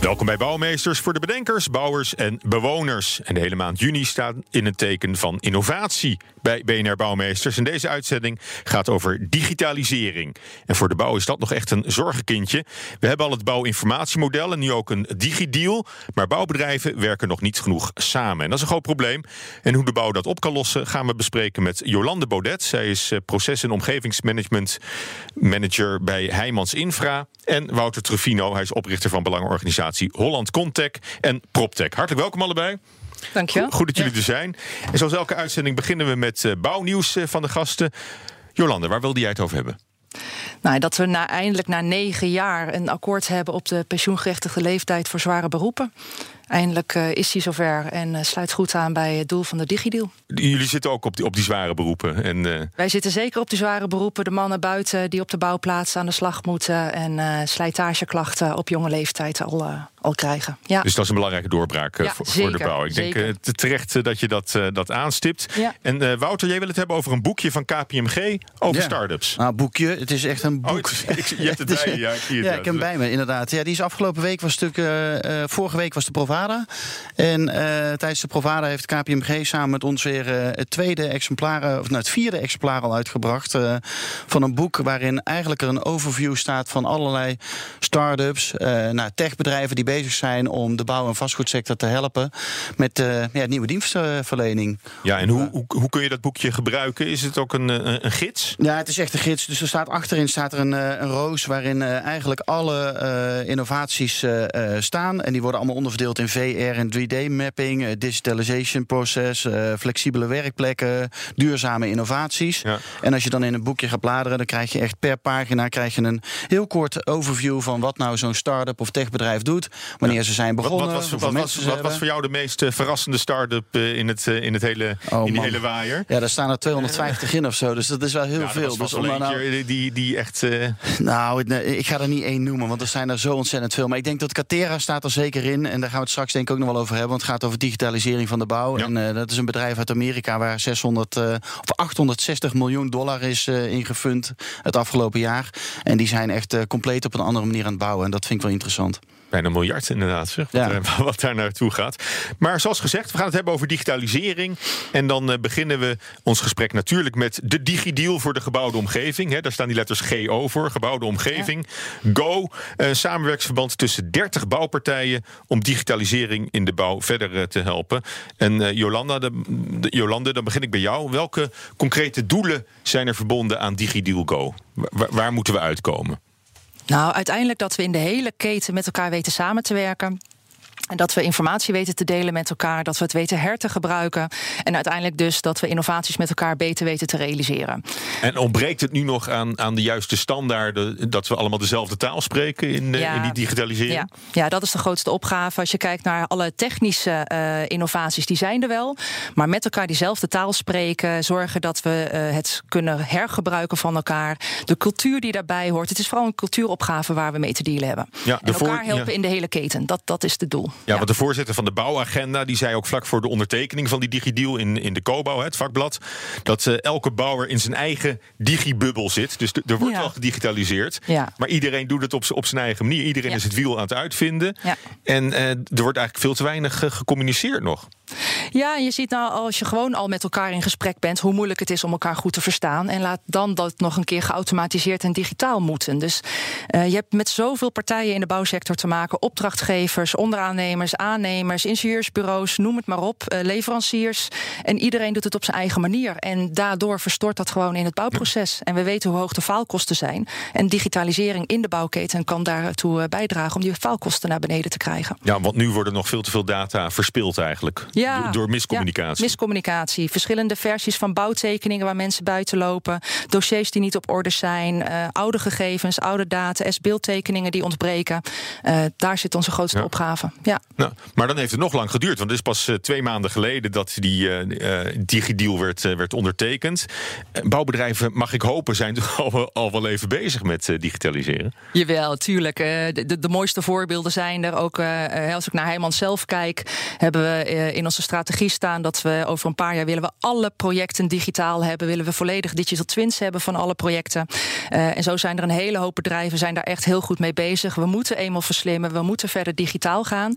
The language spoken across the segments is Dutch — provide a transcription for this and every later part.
Welkom bij Bouwmeesters voor de bedenkers, bouwers en bewoners. En de hele maand juni staat in het teken van innovatie bij BNR Bouwmeesters. En deze uitzending gaat over digitalisering. En voor de bouw is dat nog echt een zorgenkindje. We hebben al het bouwinformatiemodel en nu ook een digideal. Maar bouwbedrijven werken nog niet genoeg samen. En dat is een groot probleem. En hoe de bouw dat op kan lossen gaan we bespreken met Jolande Baudet. Zij is eh, proces- en omgevingsmanagement manager bij Heijmans Infra. En Wouter Truffino, hij is oprichter van belangenorganisatie Holland Contech en PropTech. Hartelijk welkom allebei. Dankjewel. Goed dat jullie er zijn. En zoals elke uitzending beginnen we met uh, bouwnieuws uh, van de gasten. Jolande, waar wilde jij het over hebben? Nou, dat we na, eindelijk na negen jaar een akkoord hebben op de pensioengerechtigde leeftijd voor zware beroepen. Eindelijk uh, is die zover en uh, sluit goed aan bij het doel van de Digideal. Jullie zitten ook op die, op die zware beroepen? En, uh... Wij zitten zeker op die zware beroepen. De mannen buiten die op de bouwplaats aan de slag moeten... en slijtageklachten op jonge leeftijd al, al krijgen. Ja. Dus dat is een belangrijke doorbraak ja, voor, zeker, voor de bouw. Ik zeker. denk terecht dat je dat, dat aanstipt. Ja. En Wouter, jij wil het hebben over een boekje van KPMG over ja. start-ups. Nou, boekje, het is echt een boek. Oh, het is, je hebt het bij je, ja, ik zie het. Ja, ik heb hem bij me, inderdaad. Ja, die is afgelopen week was stuk. vorige week was de Provada. En uh, tijdens de Provada heeft KPMG samen met ons weer uh, het tweede exemplaar, of nou, het vierde exemplaar al uitgebracht. Van een boek waarin eigenlijk er een overview staat van allerlei start-ups, nou, techbedrijven die bezig zijn om de bouw- en vastgoedsector te helpen met ja, nieuwe dienstverlening. Ja, en hoe, hoe, hoe, kun je dat boekje gebruiken? Is het ook een, een, een, gids? Ja, het is echt een gids. Dus er staat achterin staat er een, een roos waarin eigenlijk alle innovaties staan. En die worden allemaal onderverdeeld in VR en 3D-mapping, uh, digitalization proces, uh, flexibele werkplekken, duurzame innovaties. Ja. En als je dan in een boekje gaat bladeren, dan krijg je echt per pagina krijg je een heel kort overview van wat nou zo'n start-up of techbedrijf doet, wanneer ja. ze zijn begonnen. Wat, wat was, wat, was, wat was, voor jou de meest uh, verrassende start-up in, het, in, het hele, oh, in die hele waaier? Ja, daar staan er 250 in of zo, dus dat is wel heel ja, veel. dus om nou, die, die echt. Nou, ik ga er niet één noemen, want er zijn er zo ontzettend veel. Maar ik denk dat Catera staat er zeker in, en daar gaan we het straks denk ik ook nog wel over hebben. Want het gaat over digitalisering van de bouw. Ja. En uh, dat is een bedrijf uit Amerika waar 600 uh, of 860 miljoen dollar is uh, ingefund het afgelopen jaar. En die zijn echt compleet op een andere manier aan het bouwen. En dat vind ik wel interessant. Bijna een miljard inderdaad, zeg, wat, Ja. er- wat daar naartoe gaat. Maar zoals gezegd, we gaan het hebben over digitalisering. En dan eh, beginnen we ons gesprek natuurlijk met de DigiDeal voor de gebouwde omgeving. Hè, daar staan die letters GO voor, gebouwde omgeving. GO, een samenwerksverband tussen 30 bouwpartijen... om digitalisering in de bouw verder eh, te helpen. En eh, Jolanda, de, de- Jolande, dan begin ik bij jou. Welke concrete doelen zijn er verbonden aan DigiDeal Go? Wa- waar moeten we uitkomen? Nou, uiteindelijk dat we in de hele keten met elkaar weten samen te werken. En dat we informatie weten te delen met elkaar, dat we het weten her te gebruiken. En uiteindelijk dus dat we innovaties met elkaar beter weten te realiseren. En ontbreekt het nu nog aan, aan de juiste standaarden... dat we allemaal dezelfde taal spreken in, eh, Ja. in die digitalisering? Ja, ja, dat is de grootste opgave. Als je kijkt naar alle technische eh, innovaties, die zijn er wel. Maar met elkaar diezelfde taal spreken, zorgen dat we eh, het kunnen hergebruiken van elkaar. De cultuur die daarbij hoort. Het is vooral een cultuuropgave waar we mee te dealen hebben. Ja, en elkaar helpen ja. in de hele keten. Dat, dat is het doel. Ja, want de voorzitter van de bouwagenda die zei ook vlak voor de ondertekening van die digideal in, in de COBO, het vakblad, dat eh, elke bouwer in zijn eigen digibubbel zit. Dus er wordt wel gedigitaliseerd. Maar iedereen doet het op, op zijn eigen manier. Iedereen is het wiel aan het uitvinden. Ja. En eh, er wordt eigenlijk veel te weinig eh, gecommuniceerd nog. Ja, je ziet nou als je gewoon al met elkaar in gesprek bent, hoe moeilijk het is om elkaar goed te verstaan. En laat dan dat nog een keer geautomatiseerd en digitaal moeten. Dus eh, je hebt met zoveel partijen in de bouwsector te maken: opdrachtgevers, onderaannemers, aannemers, ingenieursbureaus, noem het maar op, eh, leveranciers. En iedereen doet het op zijn eigen manier. En daardoor verstoort dat gewoon in het bouwproces. En we weten hoe hoog de faalkosten zijn. En digitalisering in de bouwketen kan daartoe eh, bijdragen om die faalkosten naar beneden te krijgen. Ja, want nu worden nog veel te veel data verspild eigenlijk. Ja. Door, miscommunicatie. Ja, miscommunicatie. Verschillende versies van bouwtekeningen waar mensen buiten lopen. Dossiers die niet op orde zijn. Uh, oude gegevens, oude data, S-beeldtekeningen die ontbreken. Uh, daar zit onze grootste Ja. opgave. Ja. Nou, maar dan heeft het nog lang geduurd. Want het is pas eh, twee maanden geleden dat die eh eh, digideal werd, eh, werd ondertekend. Eh, bouwbedrijven, mag ik hopen, zijn toch al, wel- al wel even bezig met eh, digitaliseren. Jawel, tuurlijk. Eh, De, de, de mooiste voorbeelden zijn er ook. eh, eh, als ik naar Heijman zelf kijk, hebben we eh, in onze strategie staan dat we over een paar jaar willen we alle projecten digitaal hebben. Willen we volledig digital twins hebben van alle projecten. Eh, en zo zijn er een hele hoop bedrijven zijn daar echt heel goed mee bezig. We moeten eenmaal verslimmen, we moeten verder digitaal gaan.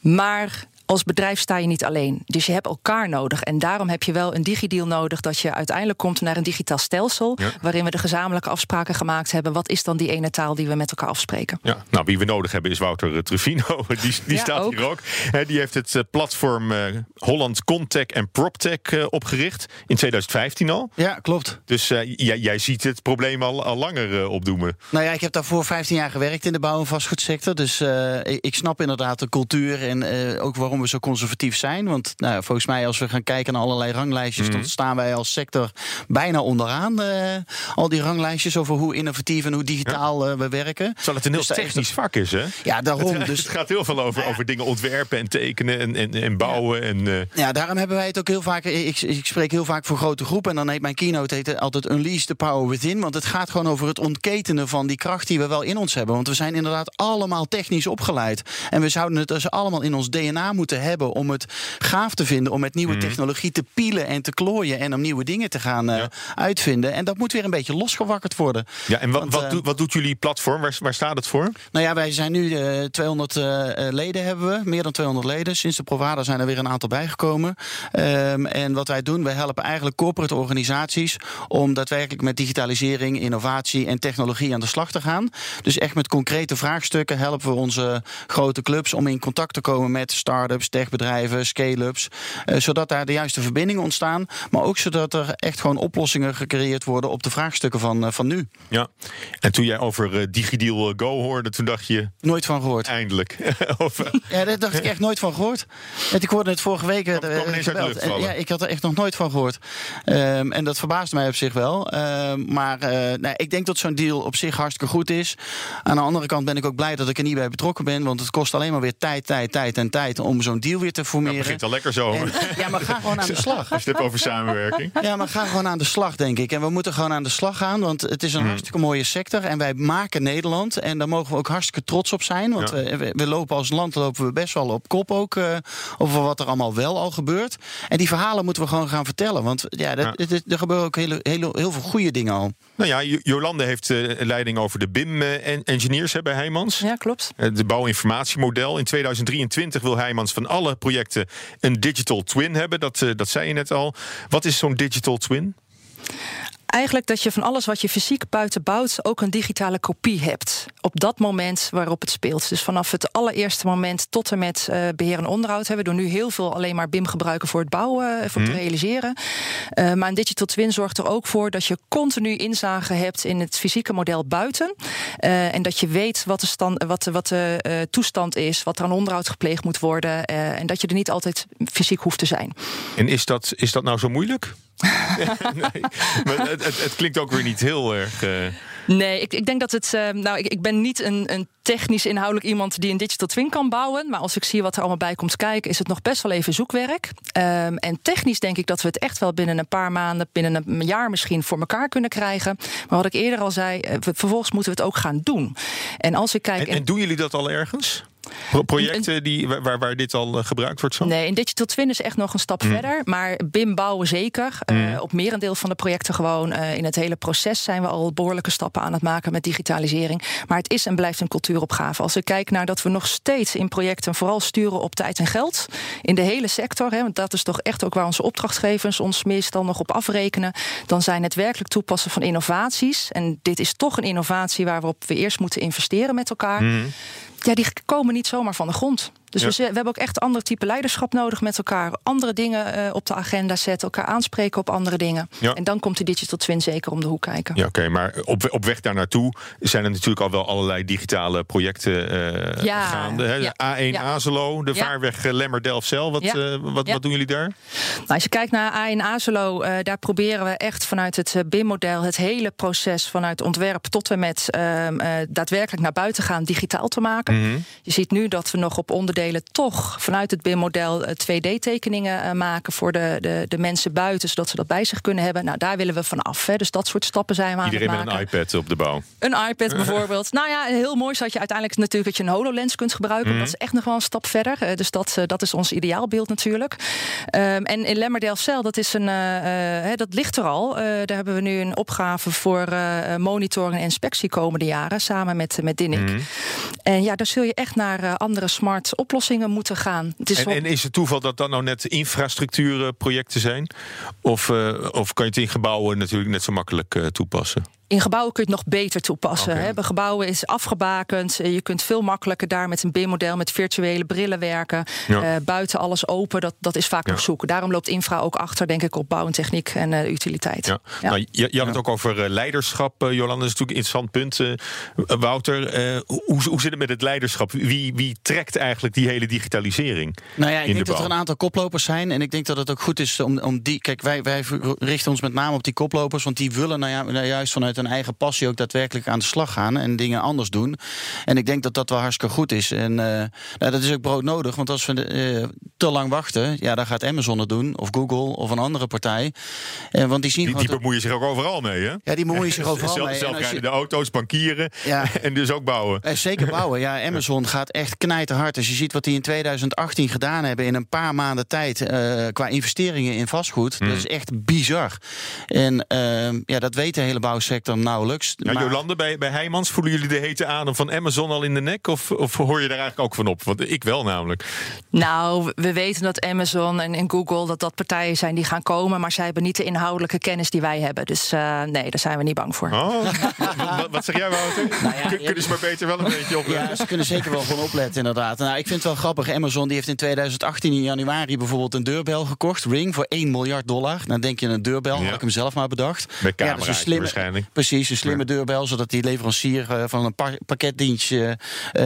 Maar als bedrijf sta je niet alleen. Dus je hebt elkaar nodig. En daarom heb je wel een digideal nodig dat je uiteindelijk komt naar een digitaal stelsel. Ja. Waarin we de gezamenlijke afspraken gemaakt hebben. Wat is dan die ene taal die we met elkaar afspreken? Ja, nou, wie we nodig hebben is Wouter eh, Truvino. Die, die Ja, staat ook. hier ook. Hè, die heeft het eh, platform eh, Holland Contech en PropTech opgericht. In 2015 al. Ja, klopt. Dus jij, jij ziet het probleem al, al langer opdoemen. Nou ja, ik heb daarvoor 15 jaar gewerkt in de bouw- en vastgoedsector. Dus eh, ik, snap inderdaad de cultuur en eh, ook waarom we zo conservatief zijn. Want nou, volgens mij, als we gaan kijken naar allerlei ranglijstjes, Mhm. dan staan wij als sector bijna onderaan. eh, al die ranglijstjes over hoe innovatief en hoe digitaal eh, we werken. Terwijl het een heel Dus technisch vak is, hè? Ja, daarom. Het, Dus het gaat heel veel over, over dingen ontwerpen en tekenen en, en, en bouwen. En, eh, Ja, daarom hebben wij het ook heel vaak. Ik, ik spreek heel vaak voor grote groepen. En dan heet mijn keynote heet altijd Unleash the Power Within. Want het gaat gewoon over het ontketenen van die kracht die we wel in ons hebben. Want we zijn inderdaad allemaal technisch opgeleid. En we zouden het dus allemaal in ons DNA moeten hebben om het gaaf te vinden. Om met nieuwe technologie te pielen en te klooien. En om nieuwe dingen te gaan eh, Ja. uitvinden. En dat moet weer een beetje losgewakkerd worden. ja, en wat, Want, wat, eh, doet, wat doet jullie platform? Waar, waar staat het voor? Nou ja, wij zijn nu eh 200 eh, leden hebben we, meer dan 200 leden. Sinds de Provada zijn er weer een aantal bijgekomen. Ehm, en wat wij doen, wij helpen eigenlijk corporate organisaties om daadwerkelijk met digitalisering, innovatie en technologie aan de slag te gaan. Dus echt met concrete vraagstukken helpen we onze grote clubs om in contact te komen met start-ups, techbedrijven, scale-ups, eh, zodat daar de juiste verbindingen ontstaan, maar ook zodat er echt gewoon oplossingen gecreëerd worden op de vraagstukken van, eh, van nu. Ja. En toen jij over eh, DigiDeal Go hoorde, toen dacht je Nooit van gehoord. eindelijk. of, Ja, daar dacht ik echt nooit van gehoord. Ik hoorde het vorige week. Ja, ik had er echt nog nooit van gehoord. Ehm, en dat verbaasde mij op zich wel. Ehm, maar nou, ik denk dat zo'n deal op zich hartstikke goed is. Aan de andere kant ben ik ook blij dat ik er niet bij betrokken ben. Want het kost alleen maar weer tijd, tijd, tijd en tijd om zo'n deal weer te dat formeren. begint al lekker zo. En- ja, maar ga gewoon aan de slag. Als je het hebt over samenwerking. Ja, maar ga gewoon aan de slag, denk ik. En we moeten gewoon aan de slag gaan, want het is een Mhm. hartstikke mooie sector. En wij maken Nederland. En daar mogen we ook hartstikke trots op zijn. Want Ja. we, we, lopen als land lopen we best wel op kop ook eh, over wat er allemaal wel al gebeurt. En die verhalen moeten we gewoon gaan vertellen. Want ja, dat, Ja. het- het- er gebeuren ook hele, hele, heel veel goede dingen al. Nou ja, Jo- Jolande heeft eh, leiding over de BIM-engineers bij Heijmans. Ja, klopt. Eh, De bouwinformatiemodel. In 2023 wil Heijmans van alle projecten een digital twin hebben. Dat, eh, dat zei je net al. Wat is zo'n digital twin? Eigenlijk dat je van alles wat je fysiek buiten bouwt ook een digitale kopie hebt. Op dat moment waarop het speelt. Dus vanaf het allereerste moment tot en met eh, beheer en onderhoud. Hè. We doen nu heel veel alleen maar BIM gebruiken voor het bouwen, eh, voor het realiseren. Eh, maar een digital twin zorgt er ook voor dat je continu inzage hebt in het fysieke model buiten. En dat je weet wat de, stand, wat de, wat de toestand is, wat er aan onderhoud gepleegd moet worden. en dat je er niet altijd fysiek hoeft te zijn. En is dat, is dat nou zo moeilijk? nee, maar het, het, het klinkt ook weer niet heel erg. eh, Nee, ik, ik denk dat het. eh, nou, ik, ik ben niet een, een technisch inhoudelijk iemand die een digital twin kan bouwen. Maar als ik zie wat er allemaal bij komt kijken, is het nog best wel even zoekwerk. Ehm, en technisch denk ik dat we het echt wel binnen een paar maanden, binnen een jaar misschien voor elkaar kunnen krijgen. Maar wat ik eerder al zei, eh, vervolgens moeten we het ook gaan doen. En als ik kijk. en, en doen jullie dat al ergens? Pro- projecten die, waar- waar, dit al eh, gebruikt wordt zo? Nee, een digital twin is echt nog een stap Mm. verder. Maar BIM bouwen zeker. Eh, op merendeel van de projecten gewoon. Eh, in het hele proces zijn we al behoorlijke stappen aan het maken met digitalisering. Maar het is en blijft een cultuuropgave. Als ik kijk naar dat we nog steeds in projecten vooral sturen op tijd en geld. In de hele sector. Hè, want dat is toch echt ook waar onze opdrachtgevers ons meestal nog op afrekenen. Dan zijn het werkelijk toepassen van innovaties. En dit is toch een innovatie waarop we eerst moeten investeren met elkaar. Ja, die komen niet zomaar van de grond. Dus we, we, hebben ook echt ander type leiderschap nodig met elkaar. Andere dingen op de agenda zetten, elkaar aanspreken op andere dingen. Ja. En dan komt de Digital Twin zeker om de hoek kijken. Ja, oké. maar op, op weg daar naartoe zijn er natuurlijk al wel allerlei digitale projecten ja, gaande. Hè? A1 Azelo, de vaarweg Lemmer-Delfzijl. Wat, wat, wat doen jullie daar? Nou, als je kijkt naar A1 Azelo, daar proberen we echt vanuit het BIM-model het hele proces vanuit ontwerp tot en met ehm, daadwerkelijk naar buiten gaan digitaal te maken. Mhm. Je ziet nu dat we nog op onderdelen toch vanuit het BIM-model 2D-tekeningen eh, maken voor de, de, de mensen buiten, zodat ze dat bij zich kunnen hebben. Nou, daar willen we vanaf. Hè. Dus dat soort stappen zijn we aan Iedereen het maken. met een iPad op de bouw. Een iPad bijvoorbeeld. nou ja, heel mooi is dat je uiteindelijk natuurlijk dat je een HoloLens kunt gebruiken. Mhm. Dat is echt nog wel een stap verder. Eh, dus dat, eh, dat is ons ideaalbeeld natuurlijk. Um, en in Lemmerdale dat is een, dat ligt er al. daar hebben we nu een opgave voor monitoring en inspectie komende jaren samen met, met Dinnik. Mhm. En ja, daar zul je echt naar andere smart oplossingen moeten gaan. Het is en, en, is het toeval dat dat nou net infrastructuurprojecten zijn? Of, uh, of kan je het in gebouwen natuurlijk net zo makkelijk uh, toepassen? In gebouwen kun je het nog beter toepassen. Okay. Hè. gebouwen is afgebakend. Je kunt veel makkelijker daar met een BIM-model met virtuele brillen werken. Ja. Uh, buiten alles open, dat, dat is vaak ja. nog zoeken. Daarom loopt infra ook achter, denk ik, op bouw en techniek en uh, utiliteit. Ja. Nou, je, je, had het ook over leiderschap, uh, Jolanda. Dat is natuurlijk een interessant punt. Wouter, hoe, hoe zit het met het leiderschap? Wie, wie trekt eigenlijk die hele digitalisering? Nou ja, ik denk dat er een aantal koplopers zijn. En ik denk dat het ook goed is om, om die. Kijk, wij, wij richten ons met name op die koplopers, want die willen nou ja, nou juist vanuit een eigen passie ook daadwerkelijk aan de slag gaan en dingen anders doen. En ik denk dat dat wel hartstikke goed is. En uh, nou, dat is ook broodnodig, want als we uh, te lang wachten, ja, dan gaat Amazon het doen, of Google, of een andere partij. Uh, want die zien die, die bemoeien zich ook overal mee, hè? Ja, die bemoeien zich overal zelf, mee. Je... de auto's, bankieren ja. en dus ook bouwen. zeker bouwen, ja. Amazon gaat echt knijterhard. Als je ziet wat die in 2018 gedaan hebben in een paar maanden tijd qua investeringen in vastgoed, dat hmm. is echt bizar. En ehm, ja, dat weet de hele bouwsector nauwelijks. Ja, Jolande, bij, bij Heijmans, voelen jullie de hete adem van Amazon al in de nek? Of, of hoor je daar eigenlijk ook van op? Want ik wel namelijk. Nou, we weten dat Amazon en, en Google dat dat partijen zijn die gaan komen, maar zij hebben niet de inhoudelijke kennis die wij hebben. Dus uh, nee, daar zijn we niet bang voor. Oh, wat, wat, zeg jij, Wouter? Nou ja, kunnen ze maar beter wel een beetje opletten? Ja, ze kunnen zeker wel gewoon opletten, inderdaad. Nou, ik vind het wel grappig. Amazon die heeft in 2018 in januari bijvoorbeeld een deurbel gekocht, Ring, voor 1 miljard dollar. Dan denk je een deurbel, ja. had ik hem zelf maar bedacht. Met camera's ja, dus slimme, waarschijnlijk. Precies, een slimme deurbel, zodat die leverancier uh, van een pa pakketdienstje uh,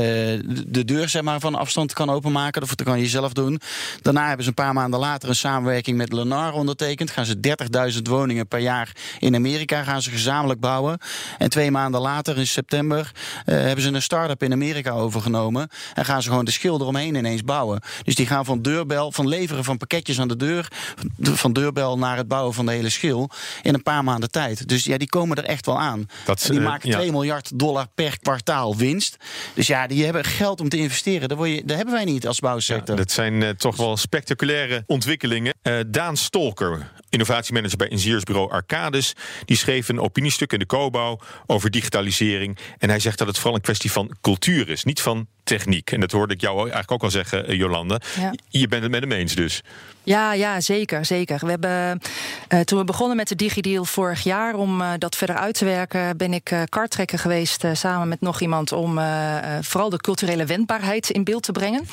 de deur zeg maar, van afstand kan openmaken. Of dat kan je zelf doen. Daarna hebben ze een paar maanden later een samenwerking met Lennar ondertekend. Gaan ze 30.000 woningen per jaar in Amerika gaan ze gezamenlijk bouwen. En twee maanden later, in september, uh, hebben ze een start-up in Amerika overgenomen. En gaan ze gewoon de schil eromheen ineens bouwen. Dus die gaan van deurbel, van leveren van pakketjes aan de deur, van deurbel naar het bouwen van de hele schil in een paar maanden tijd. Dus ja, die komen er echt wel aan. Dat, die maken 2 miljard dollar per kwartaal winst. Dus ja, die hebben geld om te investeren. Je, daar hebben wij niet als bouwsector. dat zijn uh, toch wel spectaculaire ontwikkelingen. Uh, Daan Stolker, innovatiemanager bij ingenieursbureau Arcades, die schreef een opiniestuk in de Cobouw over digitalisering. En hij zegt dat het vooral een kwestie van cultuur is, niet van techniek. En dat hoorde ik jou eigenlijk ook al zeggen, eh, Jolande. Ja. Je bent het met hem eens dus. Ja, ja zeker, zeker. We hebben, uh, toen we begonnen met de DigiDeal vorig jaar... om uh, dat verder uit te werken, ben ik uh, kartrekker geweest... samen met nog iemand om vooral de culturele wendbaarheid in beeld te brengen.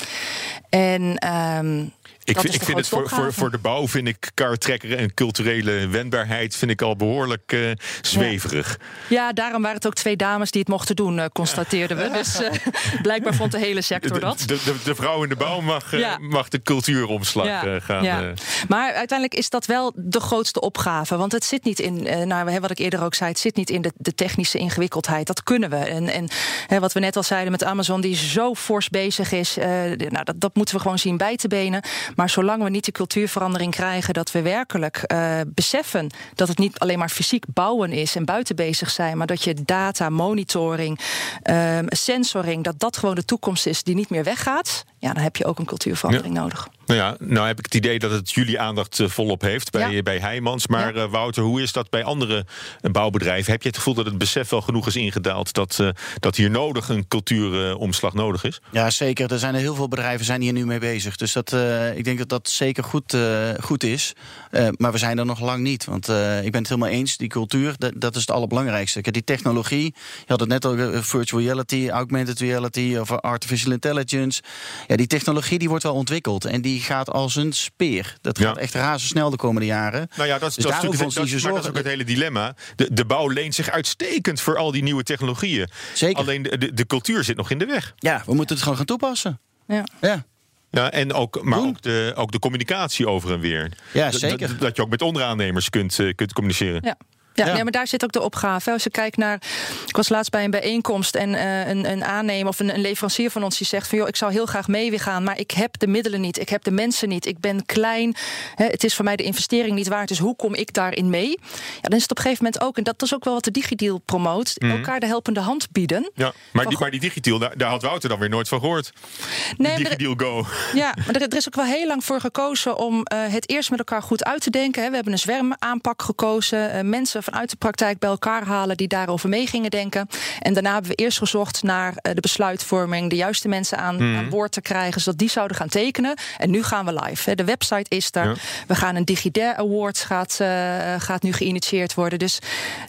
En um, ik, vind, ik vind het voor, voor, voor de bouw vind ik kartrekker en culturele wendbaarheid vind ik al behoorlijk uh, zweverig. Ja. ja. daarom waren het ook twee dames die het mochten doen, uh, constateerden we. Dus uh, blijkbaar vond de hele sector dat. De, de, de vrouw in de bouw mag, ja. mag de cultuuromslag gaan. Ja. Maar uiteindelijk is dat wel de grootste opgave. Want het zit niet in, nou, wat ik eerder ook zei, het zit niet in de, de technische ingewikkeldheid. Dat kunnen we. En, en hè, wat we net al zeiden met Amazon, die zo fors bezig is, nou, dat, dat moeten we gewoon zien bij te benen. Maar zolang we niet de cultuurverandering krijgen dat we werkelijk uh, beseffen dat het niet alleen maar fysiek bouwen is en buiten bezig zijn, maar dat je data, monitoring, uh, sensoring, dat dat gewoon de toekomst is die niet meer weggaat, ja, dan heb je ook een cultuurverandering ja. nodig. Nou ja, nou heb ik het idee dat het jullie aandacht eh, volop heeft bij, Ja. bij Heijmans. Maar Ja. eh, Wouter, hoe is dat bij andere eh, bouwbedrijven? Heb je het gevoel dat het besef wel genoeg is ingedaald dat, dat hier nodig een cultuuromslag nodig is? Ja, zeker. Er zijn er heel veel bedrijven zijn hier nu mee bezig. Dus dat, ik denk dat dat zeker goed, goed is. Maar we zijn er nog lang niet. Want ik ben het helemaal eens, die cultuur, dat, dat is het allerbelangrijkste. Die technologie, je had het net al, virtual reality, augmented reality... of artificial intelligence. Ja, die technologie die wordt wel ontwikkeld. En die gaat als een speer. Dat Ja. gaat echt razendsnel de komende jaren. Nou ja, dat is, Dus dat dat, dat is ook het hele dilemma. De, de bouw leent zich uitstekend voor al die nieuwe technologieën. Zeker. Alleen de, de, de cultuur zit nog in de weg. Ja, we moeten het gewoon gaan toepassen. Ja. Ja. Ja, en ook, maar ook de, ook de communicatie over en weer. Ja, Dat- zeker. Dat, dat je ook met onderaannemers kunt, eh, kunt communiceren. Ja. Ja, Ja. Nee, maar daar zit ook de opgave. Als je kijkt naar. Ik was laatst bij een bijeenkomst en eh, een, een aannemer of een, een leverancier van ons die zegt: van joh, ik zou heel graag mee willen gaan, maar ik heb de middelen niet, ik heb de mensen niet, ik ben klein. Hè, het is voor mij de investering niet waard. Dus hoe kom ik daarin mee? Ja, dan is het op een gegeven moment ook, en dat is ook wel wat de DigiDeal promoot, Mhm. elkaar de helpende hand bieden. Ja, maar, die, maar die digitaal, daar, daar had Wouter dan weer nooit van gehoord. Nee, er- DigiDeal Go. Ja, maar er, er is ook wel heel lang voor gekozen om eh, het eerst met elkaar goed uit te denken. Hè. We hebben een zwermaanpak gekozen. eh, mensen vanuit de praktijk bij elkaar halen die daarover mee gingen denken. En daarna hebben we eerst gezocht naar eh, de besluitvorming, de juiste mensen aan, aan boord te krijgen, zodat die zouden gaan tekenen. En nu gaan we live. De website is er. Ja. We gaan een Digidair Awards gaat, eh, gaat nu geïnitieerd worden. Dus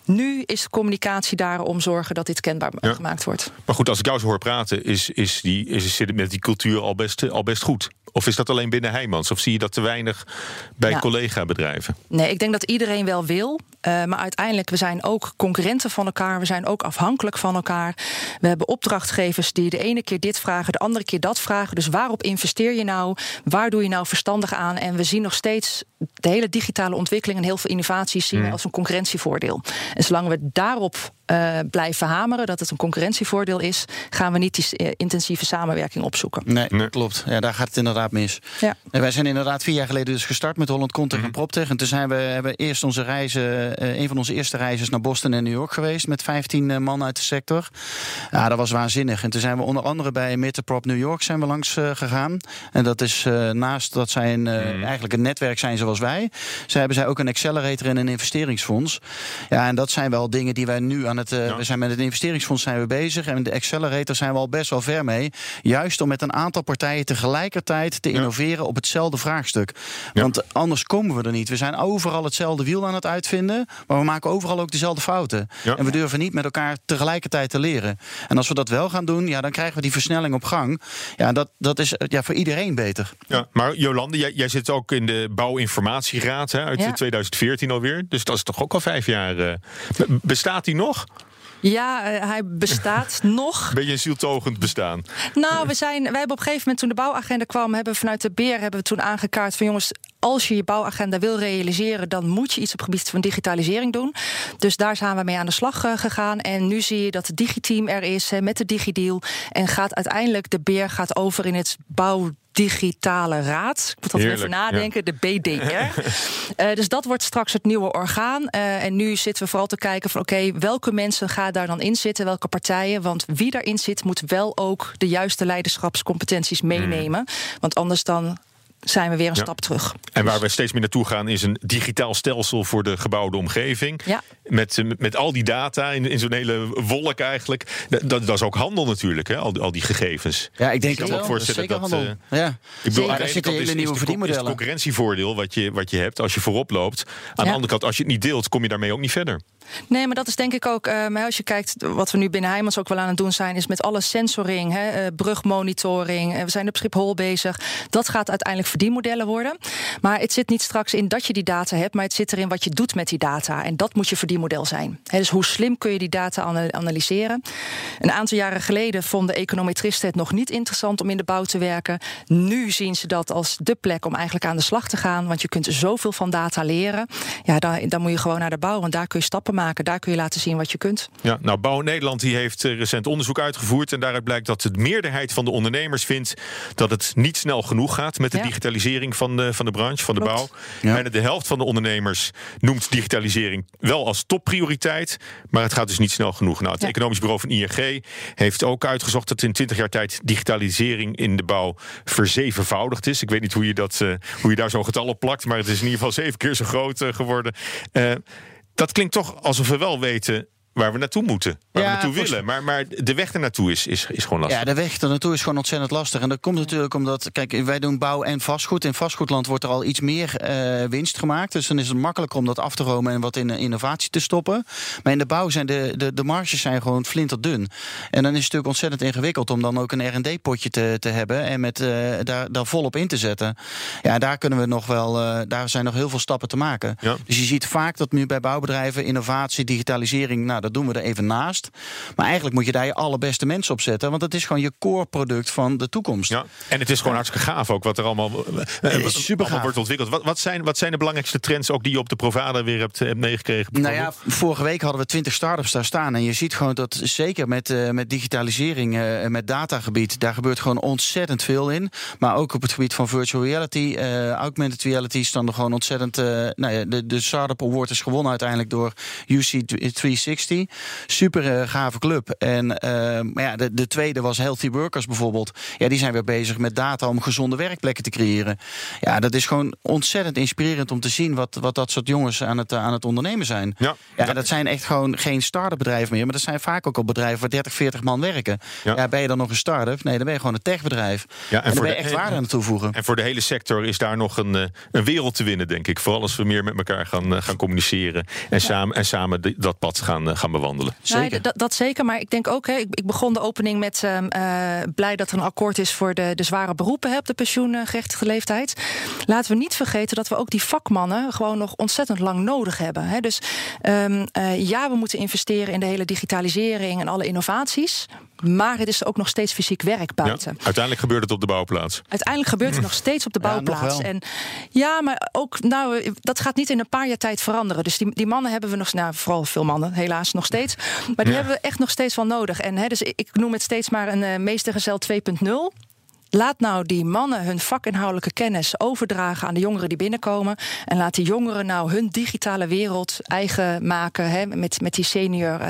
nu is de communicatie daar om zorgen dat dit kenbaar Ja. gemaakt wordt. Maar goed, als ik jou zo hoor praten, is, is die, is, zit het met die cultuur al best, al best goed. Of is dat alleen binnen Heijmans? Of zie je dat te weinig bij Ja. collega-bedrijven? Nee, ik denk dat iedereen wel wil. eh, maar uiteindelijk, we zijn ook concurrenten van elkaar. We zijn ook afhankelijk van elkaar. We hebben opdrachtgevers die de ene keer dit vragen, de andere keer dat vragen. Dus waarop investeer je nou? Waar doe je nou verstandig aan? En we zien nog steeds de hele digitale ontwikkeling en heel veel innovaties zien we als een concurrentievoordeel. En zolang we daarop eh, blijven hameren, dat het een concurrentievoordeel is, gaan we niet die eh, intensieve samenwerking opzoeken. Nee, Nee. klopt. Ja, daar gaat het inderdaad mis. Ja. En wij zijn inderdaad vier jaar geleden dus gestart met Holland Contech en PropTech. En toen zijn we, hebben eerst onze reizen, eh, een van onze eerste reizen naar Boston en New York geweest met 15 eh, man uit de sector. Ja, dat was waanzinnig. En toen zijn we onder andere bij Metterprop New York zijn we langs gegaan. En dat is eh, naast dat zij een, eh, eigenlijk een netwerk zijn zoals wij, zij hebben zij ook een accelerator en een investeringsfonds. Ja, en dat zijn wel dingen die wij nu aan het. eh, Ja. We zijn met het investeringsfonds zijn we bezig. En de accelerator zijn we al best wel ver mee. Juist om met een aantal partijen tegelijkertijd te Ja. innoveren op hetzelfde vraagstuk. Ja. Want anders komen we er niet. We zijn overal hetzelfde wiel aan het uitvinden. Maar we maken overal ook dezelfde fouten. Ja. En we durven niet met elkaar tegelijkertijd te leren. En als we dat wel gaan doen, ja, dan krijgen we die versnelling op gang. Ja, dat, dat is ja, voor iedereen beter. Ja, maar Jolande, jij, jij zit ook in de Bouwinformatieraad hè, uit Ja. 2014 alweer. Dus dat is toch ook al vijf jaar. eh, be- bestaat die nog? Ja, eh, hij bestaat nog. Beetje een zieltogend bestaan. Nou, we zijn, wij hebben op een gegeven moment toen de bouwagenda kwam, hebben we vanuit de BER hebben we toen aangekaart van jongens, als je je bouwagenda wil realiseren, dan moet je iets op het gebied van digitalisering doen. Dus daar zijn we mee aan de slag eh, gegaan. En nu zie je dat het digiteam er is hè, met de DigiDeal. En gaat uiteindelijk de BER gaat over in het bouw. Digitale Raad. Ik moet dat even nadenken, de BDR. Eh, dus dat wordt straks het nieuwe orgaan. Eh, en nu zitten we vooral te kijken van oké, welke mensen gaan daar dan in zitten, welke partijen. Want wie daarin zit, moet wel ook de juiste leiderschapscompetenties meenemen. Want anders dan zijn we weer een Ja. stap terug. En waar we steeds meer naartoe gaan is een digitaal stelsel voor de gebouwde omgeving. Ja. Met, eh, met, al die data in, in zo'n hele wolk eigenlijk. Dat, dat is ook handel natuurlijk, hè? Al, die- al die gegevens. Ja, ik denk Ik kan het me voorstellen Zeker dat, handel. eh, ja. Ik bedoel, Zeker, aan daar de ene zitten kant is, hele is, nieuwe de, is het concurrentievoordeel wat je, wat je hebt als je voorop loopt. Aan de andere kant, als je het niet deelt, kom je daarmee ook niet verder. Nee, maar dat is denk ik ook. eh, maar als je kijkt, wat we nu binnen Heijmans ook wel aan het doen zijn, is met alle sensoring, hè, eh, brugmonitoring. we zijn op Schiphol bezig. Dat gaat uiteindelijk verdienmodellen worden. Maar het zit niet straks in dat je die data hebt, maar het zit erin wat je doet met die data. En dat moet je verdienmodel zijn. Hè, dus hoe slim kun je die data ana- analyseren? Een aantal jaren geleden vonden econometristen het nog niet interessant om in de bouw te werken. Nu zien ze dat als de plek om eigenlijk aan de slag te gaan. Want je kunt zoveel van data leren. Ja, dan, dan moet je gewoon naar de bouw. Want daar kun je stappen maken. Daar kun je laten zien wat je kunt. Ja, nou, Bouw Nederland die heeft eh, recent onderzoek uitgevoerd. En daaruit blijkt dat de meerderheid van de ondernemers vindt dat het niet snel genoeg gaat met de Ja. Digitalisering van de, van de branche, van de Klopt. bouw. Ja. Bijna de helft van de ondernemers noemt digitalisering wel als topprioriteit. Maar het gaat dus niet snel genoeg. Nou, het Ja. economisch bureau van ING heeft ook uitgezocht dat in 20 jaar tijd digitalisering in de bouw verzevenvoudigd is. Ik weet niet hoe je, dat, eh, hoe je daar zo'n getal op plakt, maar het is in ieder geval zeven keer zo groot eh, geworden. Eh, dat klinkt toch alsof we wel weten waar we naartoe moeten, waar Ja, we naartoe willen. Maar, maar de weg ernaartoe is, is, is gewoon lastig. Ja, de weg er naartoe is gewoon ontzettend lastig. En dat komt natuurlijk omdat, kijk, wij doen bouw en vastgoed. In vastgoedland wordt er al iets meer eh, winst gemaakt. Dus dan is het makkelijker om dat af te romen en wat in eh, innovatie te stoppen. Maar in de bouw zijn de, de, de marges zijn gewoon flinterdun. En dan is het natuurlijk ontzettend ingewikkeld om dan ook een R&D-potje te, te hebben en met, eh, daar, daar volop in te zetten. Ja, daar kunnen we nog wel, daar zijn nog heel veel stappen te maken. Ja. Dus je ziet vaak dat nu bij bouwbedrijven innovatie, digitalisering, nou dat doen we er even naast. Maar eigenlijk moet je daar je allerbeste mensen op zetten, want het is gewoon je core product van de toekomst. Ja, en het is gewoon hartstikke gaaf ook wat er allemaal, eh, wat supergaaf. allemaal wordt ontwikkeld. Wat, wat, zijn, wat zijn de belangrijkste trends ook die je op de Provada weer hebt, hebt meegekregen? Nou ja, vorige week hadden we 20 start-ups daar staan. En je ziet gewoon dat zeker met, eh, met digitalisering eh, en met datagebied, daar gebeurt gewoon ontzettend veel in. Maar ook op het gebied van virtual reality, eh, augmented reality, staan er gewoon ontzettend. eh, nou ja, de, de Startup Award is gewonnen uiteindelijk door UC 360. Super eh, gave club. En eh, maar ja, de, de tweede was Healthy Workers bijvoorbeeld. Ja, die zijn weer bezig met data om gezonde werkplekken te creëren. Ja, dat is gewoon ontzettend inspirerend om te zien wat, wat dat soort jongens aan het, aan het ondernemen zijn. Ja. Ja, dat zijn echt gewoon geen start-up bedrijven meer. Maar dat zijn vaak ook al bedrijven waar 30, 40 man werken. Ja. Ja. ben je dan nog een start-up? Nee, dan ben je gewoon een techbedrijf. Ja, en, dan ben je de- echt waarde aan toevoegen. En voor de hele sector is daar nog een, eh, een wereld te winnen, denk ik. Vooral als we meer met elkaar gaan, gaan communiceren en, samen, en samen dat pad gaan, eh, gaan bewandelen. Nee, Zeker. dat, dat zeker. Maar ik denk ook, hè, ik, ik begon de opening met ehm, eh, blij dat er een akkoord is voor de, de zware beroepen hè, op de pensioengerechtigde leeftijd. Laten we niet vergeten dat we ook die vakmannen gewoon nog ontzettend lang nodig hebben. Hè. Dus ehm, eh, ja, we moeten investeren in de hele digitalisering en alle innovaties. Maar het is ook nog steeds fysiek werk Ja, buiten. uiteindelijk gebeurt het op de bouwplaats. Uiteindelijk gebeurt het nog steeds op de Ja, bouwplaats. wel. en ja, maar ook, nou, dat gaat niet in een paar jaar tijd veranderen. Dus die, die mannen hebben we nog, nou, vooral veel mannen, helaas nog steeds. Maar die Ja. hebben we echt nog steeds wel nodig. En hè, dus ik, noem het steeds maar een uh, meestergezel 2.0. Laat nou die mannen hun vakinhoudelijke kennis overdragen aan de jongeren die binnenkomen. En laat die jongeren nou hun digitale wereld eigen maken hè, met, met die senior uh,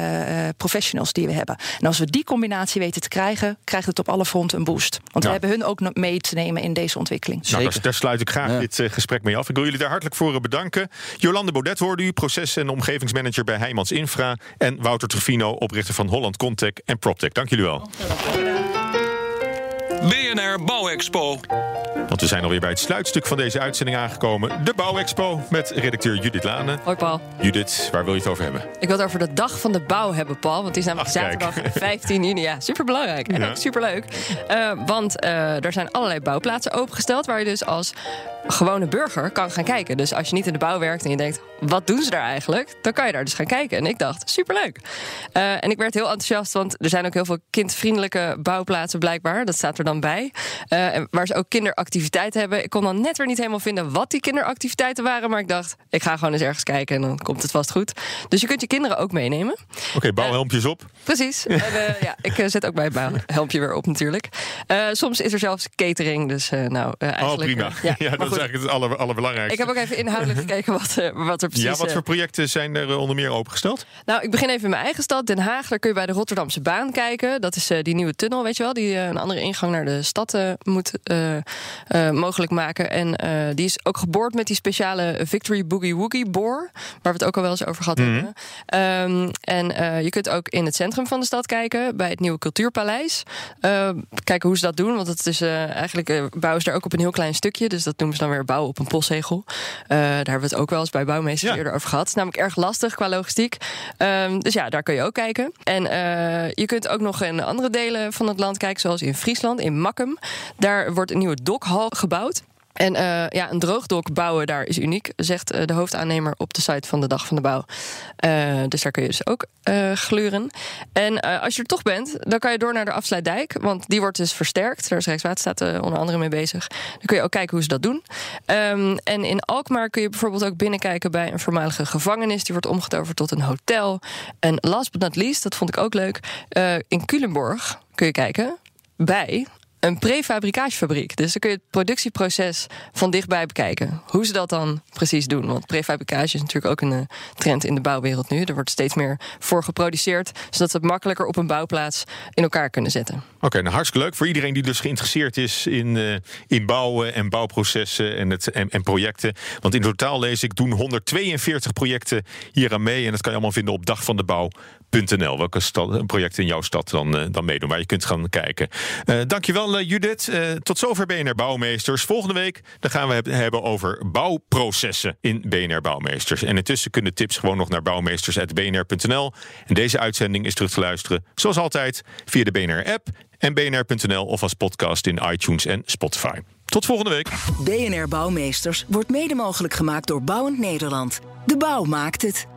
professionals die we hebben. En als we die combinatie weten te krijgen, krijgt het op alle fronten een boost. Want Ja. we hebben hun ook mee te nemen in deze ontwikkeling. Nou, daar, daar sluit ik graag Ja. dit eh, gesprek mee af. Ik wil jullie daar hartelijk voor eh, bedanken. Jolande Baudet hoorde u, proces- en omgevingsmanager bij Heijmans Infra. En Wouter Trevino, oprichter van Holland Contech en PropTech. Dank jullie wel. BNR Bouwexpo. Want we zijn alweer bij het sluitstuk van deze uitzending aangekomen. De Bouwexpo met redacteur Judith Lane. Hoi Paul. Judith, waar wil je het over hebben? Ik wil het over de dag van de bouw hebben, Paul. Want die is namelijk Ach, kijk. zaterdag 15 juni. Ja, superbelangrijk. En Ja. ook superleuk. Eh, want eh, er zijn allerlei bouwplaatsen opengesteld... waar je dus als gewone burger kan gaan kijken. Dus als je niet in de bouw werkt en je denkt... wat doen ze daar eigenlijk? Dan kan je daar dus gaan kijken. En ik dacht, superleuk. Eh, en ik werd heel enthousiast, want er zijn ook heel veel kindvriendelijke bouwplaatsen blijkbaar. Dat staat er dan bij. En waar ze ook kinderactiviteiten hebben. Ik kon dan net weer niet helemaal vinden wat die kinderactiviteiten waren. Maar ik dacht, ik ga gewoon eens ergens kijken en dan komt het vast goed. Dus je kunt je kinderen ook meenemen. Oké, bouwhelmpjes op. Precies. En, eh, ja, ik zet ook mijn bouw- helmpje weer op natuurlijk. Soms is er zelfs catering. Dus nou, Oh, eigenlijk... prima. eh, Ja, dat is eigenlijk het aller, allerbelangrijkste. Ik heb ook even inhoudelijk gekeken wat, eh, wat er precies... ja, wat eh, voor projecten zijn er eh, onder meer opengesteld? nou, ik begin even in mijn eigen stad, Den Haag. Daar kun je bij de Rotterdamse baan kijken. Dat is eh, die nieuwe tunnel, weet je wel, die eh, een andere ingang naar de stad eh, moet eh, eh, mogelijk maken. En eh, die is ook geboord met die speciale Victory Boogie Woogie boor, waar we het ook al wel eens over gehad hebben. Ehm, en eh, je kunt ook in het centrum van de stad kijken, bij het nieuwe Cultuurpaleis. Eh, kijken hoe ze dat doen, want het is eh, eigenlijk eh, bouwen ze daar ook op een heel klein stukje. Dus dat noemen ze dan weer bouwen op een postzegel. Eh, daar hebben we het ook wel eens bij bouwmeesters Ja. eerder over gehad. Het is namelijk erg lastig qua logistiek. Ehm, dus ja, daar kun je ook kijken. En eh, je kunt ook nog in andere delen van het land kijken, zoals in Friesland, in Makkum. Daar wordt een nieuwe dokhal gebouwd. En eh, ja, een droogdok bouwen daar is uniek, zegt eh, de hoofdaannemer op de site van de Dag van de Bouw. Eh, dus daar kun je dus ook gluren. En als je er toch bent, dan kan je door naar de Afsluitdijk, want die wordt dus versterkt. Daar is Rijkswaterstaat onder andere mee bezig. Dan kun je ook kijken hoe ze dat doen. Ehm, en in Alkmaar kun je bijvoorbeeld ook binnenkijken bij een voormalige gevangenis. Die wordt omgetoverd tot een hotel. En last but not least, dat vond ik ook leuk, in Culemborg kun je kijken bij een prefabricagefabriek. Dus dan kun je het productieproces van dichtbij bekijken. Hoe ze dat dan precies doen. Want prefabricage is natuurlijk ook een eh, trend in de bouwwereld nu. Er wordt steeds meer voor geproduceerd, zodat ze het makkelijker op een bouwplaats in elkaar kunnen zetten. Oké, nou hartstikke leuk voor iedereen die dus geïnteresseerd is in, uh, in bouwen en bouwprocessen en, het, en, en, projecten. Want in totaal lees ik doen 142 projecten hier aan mee. En dat kan je allemaal vinden op Welke stad, projecten in jouw stad dan, uh, dan meedoen, waar je kunt gaan kijken. Uh, dankjewel Judith. tot zover BNR Bouwmeesters. Volgende week dan gaan we het hebben over bouwprocessen in BNR Bouwmeesters. En intussen kunnen tips gewoon nog naar bouwmeesters.bnr.nl. En deze uitzending is terug te luisteren, zoals altijd, via de BNR-app en bnr.nl of als podcast in iTunes en Spotify. Tot volgende week. BNR Bouwmeesters wordt mede mogelijk gemaakt door Bouwend Nederland. De bouw maakt het.